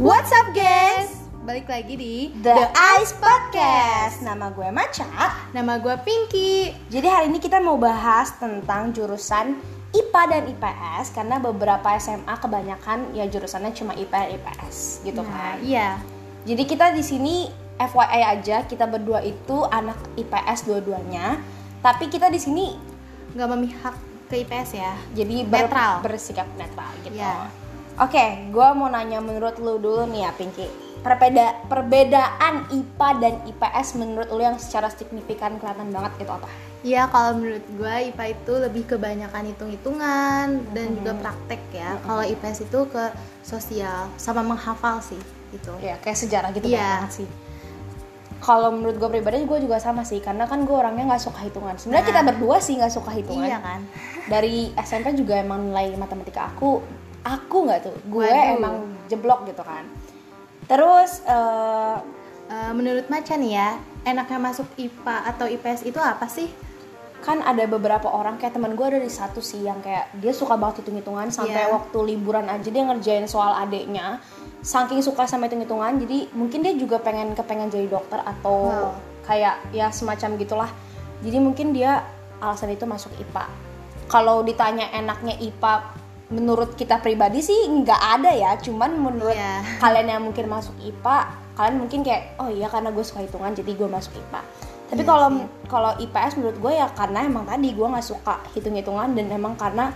What's up guys? Balik lagi di The Ice Podcast. Nama gue Maca. Nama gue Pinky. Jadi hari ini kita mau bahas tentang jurusan IPA dan IPS karena beberapa SMA kebanyakan ya jurusannya cuma IPA dan IPS gitu Nah, kan. iya. Jadi kita di sini FYI aja kita berdua itu anak IPS dua-duanya. Tapi kita di sini Nggak memihak ke IPS ya. jadi ber- Netral. bersikap netral gitu. Iya. Oke, gue mau nanya menurut lu dulu nih ya Pinky. Perbeda perbedaan IPA dan IPS menurut lu yang secara signifikan kelihatan banget itu apa? Iya, kalau menurut gue IPA itu lebih kebanyakan hitung-hitungan dan juga praktek ya. Kalau IPS itu ke sosial sama menghafal sih gitu. Ya kayak sejarah gitu Iya. banget sih. Kalau menurut gue pribadi gue juga sama sih karena kan gue orangnya nggak suka hitungan. Sebenarnya Nah. kita berdua sih nggak suka hitungan. Iya kan? Dari SMP juga emang nilai matematika aku aku nggak tuh. Gue Waduh. emang jeblok gitu kan. Terus eh, Eh, menurut Maca nih ya, enaknya masuk IPA atau IPS itu apa sih? kan ada beberapa orang kayak teman gue ada di satu sih yang kayak dia suka banget hitung-hitungan sampai Iya. waktu liburan aja dia ngerjain soal adeknya saking suka sama hitung-hitungan jadi mungkin dia juga pengen kepengen jadi dokter atau Wow. kayak ya semacam gitulah jadi mungkin dia alasan itu masuk IPA kalau ditanya enaknya IPA menurut kita pribadi sih nggak ada ya cuman menurut Iya. kalian yang mungkin masuk IPA kalian mungkin kayak oh iya karena gue suka hitungan jadi gue masuk IPA tapi Iya kalau sih. kalau IPS menurut gue ya karena emang tadi gue nggak suka hitung-hitungan dan emang karena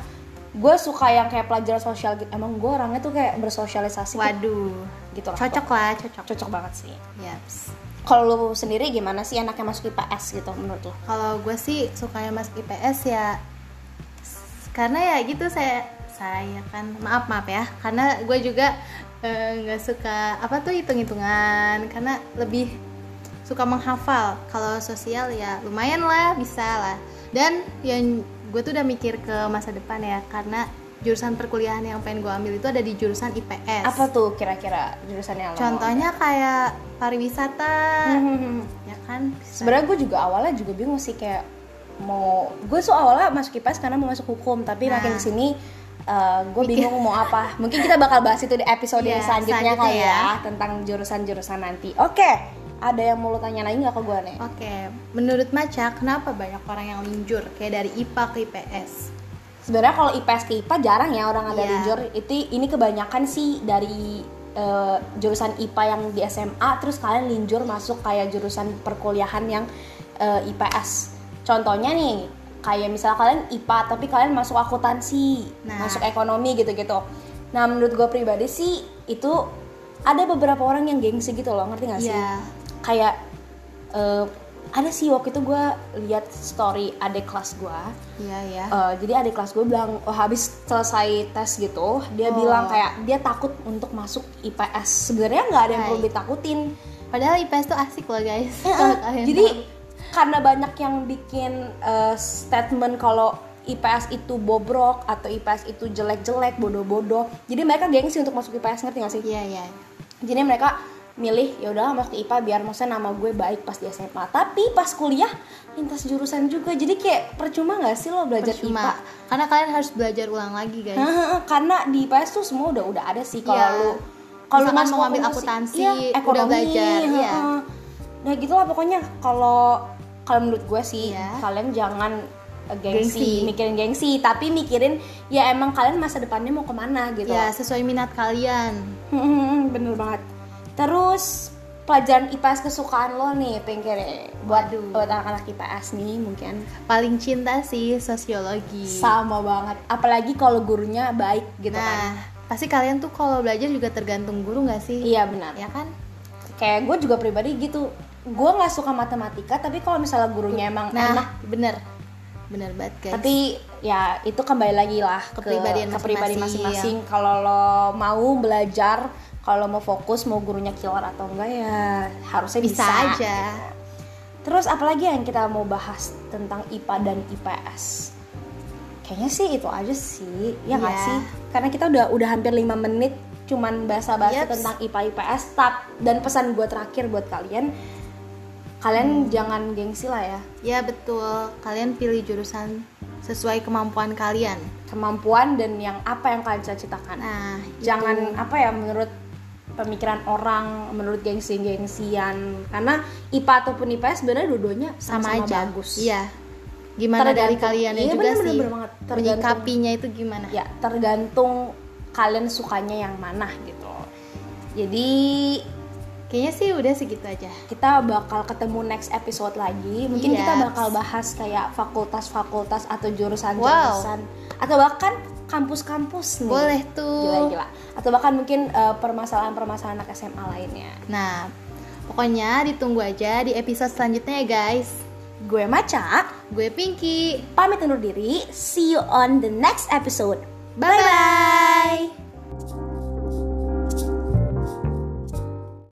gue suka yang kayak pelajaran sosial gitu emang gue orangnya tuh kayak bersosialisasi Waduh, gitu lah cocok lah, cocok. cocok banget sih Yaps. kalau lu sendiri gimana sih enaknya masuk IPS gitu menurut lu Kalau gue sih sukanya masuk IPS ya karena ya gitu saya saya kan? Maaf maaf ya. Karena gue juga eh, nggak suka apa tuh hitung hitungan karena lebih suka menghafal. Kalau sosial ya lumayan lah bisa lah. Dan yang gue tuh udah mikir ke masa depan ya karena jurusan perkuliahan yang pengen gue ambil itu ada di jurusan IPS apa tuh kira-kira jurusan yang lo mau contohnya kayak pariwisata ambil? ya kan? Sebenarnya gue juga awalnya juga bingung sih kayak mau gue tuh awalnya masuk IPS karena mau masuk hukum tapi Nah. makin ke sini uh, gue bingung mau apa mungkin kita bakal bahas itu di episode Iya, selanjutnya selanjutnya kali ya. ya. tentang jurusan-jurusan nanti oke ada yang mau lo tanya lagi nggak ke gue nih Oke, menurut Maca, kenapa banyak orang yang linjur kayak dari IPA ke IPS? sebenarnya kalau IPS ke IPA jarang ya orang ada Iya. linjur itu ini kebanyakan sih dari uh, jurusan IPA yang di SMA terus kalian linjur masuk kayak jurusan perkuliahan yang uh, IPS contohnya nih kayak misalnya kalian IPA tapi kalian masuk akuntansi Nah. masuk ekonomi gitu-gitu nah menurut gue pribadi sih itu ada beberapa orang yang gengsi gitu loh ngerti gak sih Iya. kayak uh, ada sih waktu itu gue lihat story adik kelas gue Iya ya. Eh, jadi adik kelas gue bilang oh, habis selesai tes gitu dia Oh. bilang kayak dia takut untuk masuk IPS sebenarnya nggak ada yang perlu ditakutin Padahal IPS tuh asik loh guys. Kalian jadi tahu. Karena banyak yang bikin eh, statement kalau IPS itu bobrok atau IPS itu jelek-jelek bodoh-bodoh jadi mereka gengsi untuk masuk IPS ngerti gak sih Iya iya. jadi mereka milih ya udah masuk IPA biar maksudnya nama gue baik pas di SMA tapi pas kuliah lintas jurusan juga jadi kayak percuma nggak sih lo belajar IPA Percuma. Karena kalian harus belajar ulang lagi guys. Karena di IPS tuh semua udah udah ada sih kalau Iya. lu kalau mau ambil akuntansi, akuntansi, iya, udah ekonomi, belajar, iya. heeh. Nah gitulah pokoknya kalau kalau menurut gue sih Iya. kalian jangan eh, gengsi, Gengsi. mikirin gengsi, tapi mikirin ya emang kalian masa depannya mau ke mana gitu. Ya sesuai minat kalian. Bener banget. Terus pelajaran IPS kesukaan lo nih, Pinky buat Waduh. buat anak-anak IPS nih mungkin Paling cinta sih sosiologi. sama banget. Apalagi kalau gurunya baik gitu kan. nah, pasti kalian tuh kalau belajar juga tergantung guru nggak sih? Iya benar. Ya kan? kayak gue juga pribadi gitu gue nggak suka matematika tapi kalau misalnya gurunya emang Nah, enak bener. Bener banget guys. tapi ya itu kembali lagi lah ke Kepribadian ke pribadi masing-masing. masing-masing kalau lo mau belajar kalau mau fokus mau gurunya killer atau enggak ya harusnya bisa, Bisa aja. terus apalagi yang kita mau bahas tentang IPA dan IPS kayaknya sih itu aja sih ya nggak Iya. sih karena kita udah udah hampir lima menit cuman bahasa-bahasa Yaps. tentang IPA IPS tap dan pesan gue terakhir buat kalian. Kalian jangan gengsi lah ya. Ya betul. Kalian pilih jurusan sesuai kemampuan kalian. kemampuan dan yang apa yang kalian cita-citakan. Nah, jangan itu. apa ya menurut pemikiran orang menurut gengsi-gengsian. Karena IPA ataupun IPS sebenarnya dua-duanya sama, sama-sama aja. bagus. Iya. Gimana dari Tergantung- kalian iya, juga bener, sih? bener, bener. Tergantung- menyikapinya itu gimana? Ya tergantung kalian sukanya yang mana gitu. Jadi kayaknya sih udah segitu aja. Kita bakal ketemu next episode lagi. Mungkin kita Yes. bakal bahas kayak fakultas-fakultas atau Wow. jurusan-jurusan atau bahkan kampus-kampus nih. Boleh tuh. Gila-gila. Atau bahkan mungkin eh, permasalahan-permasalahan anak SMA lainnya. Nah pokoknya ditunggu aja di episode selanjutnya ya guys. Gue Maca. Gue Pinky. Pamit undur diri. See you on the next episode. Bye-bye. bye, -bye.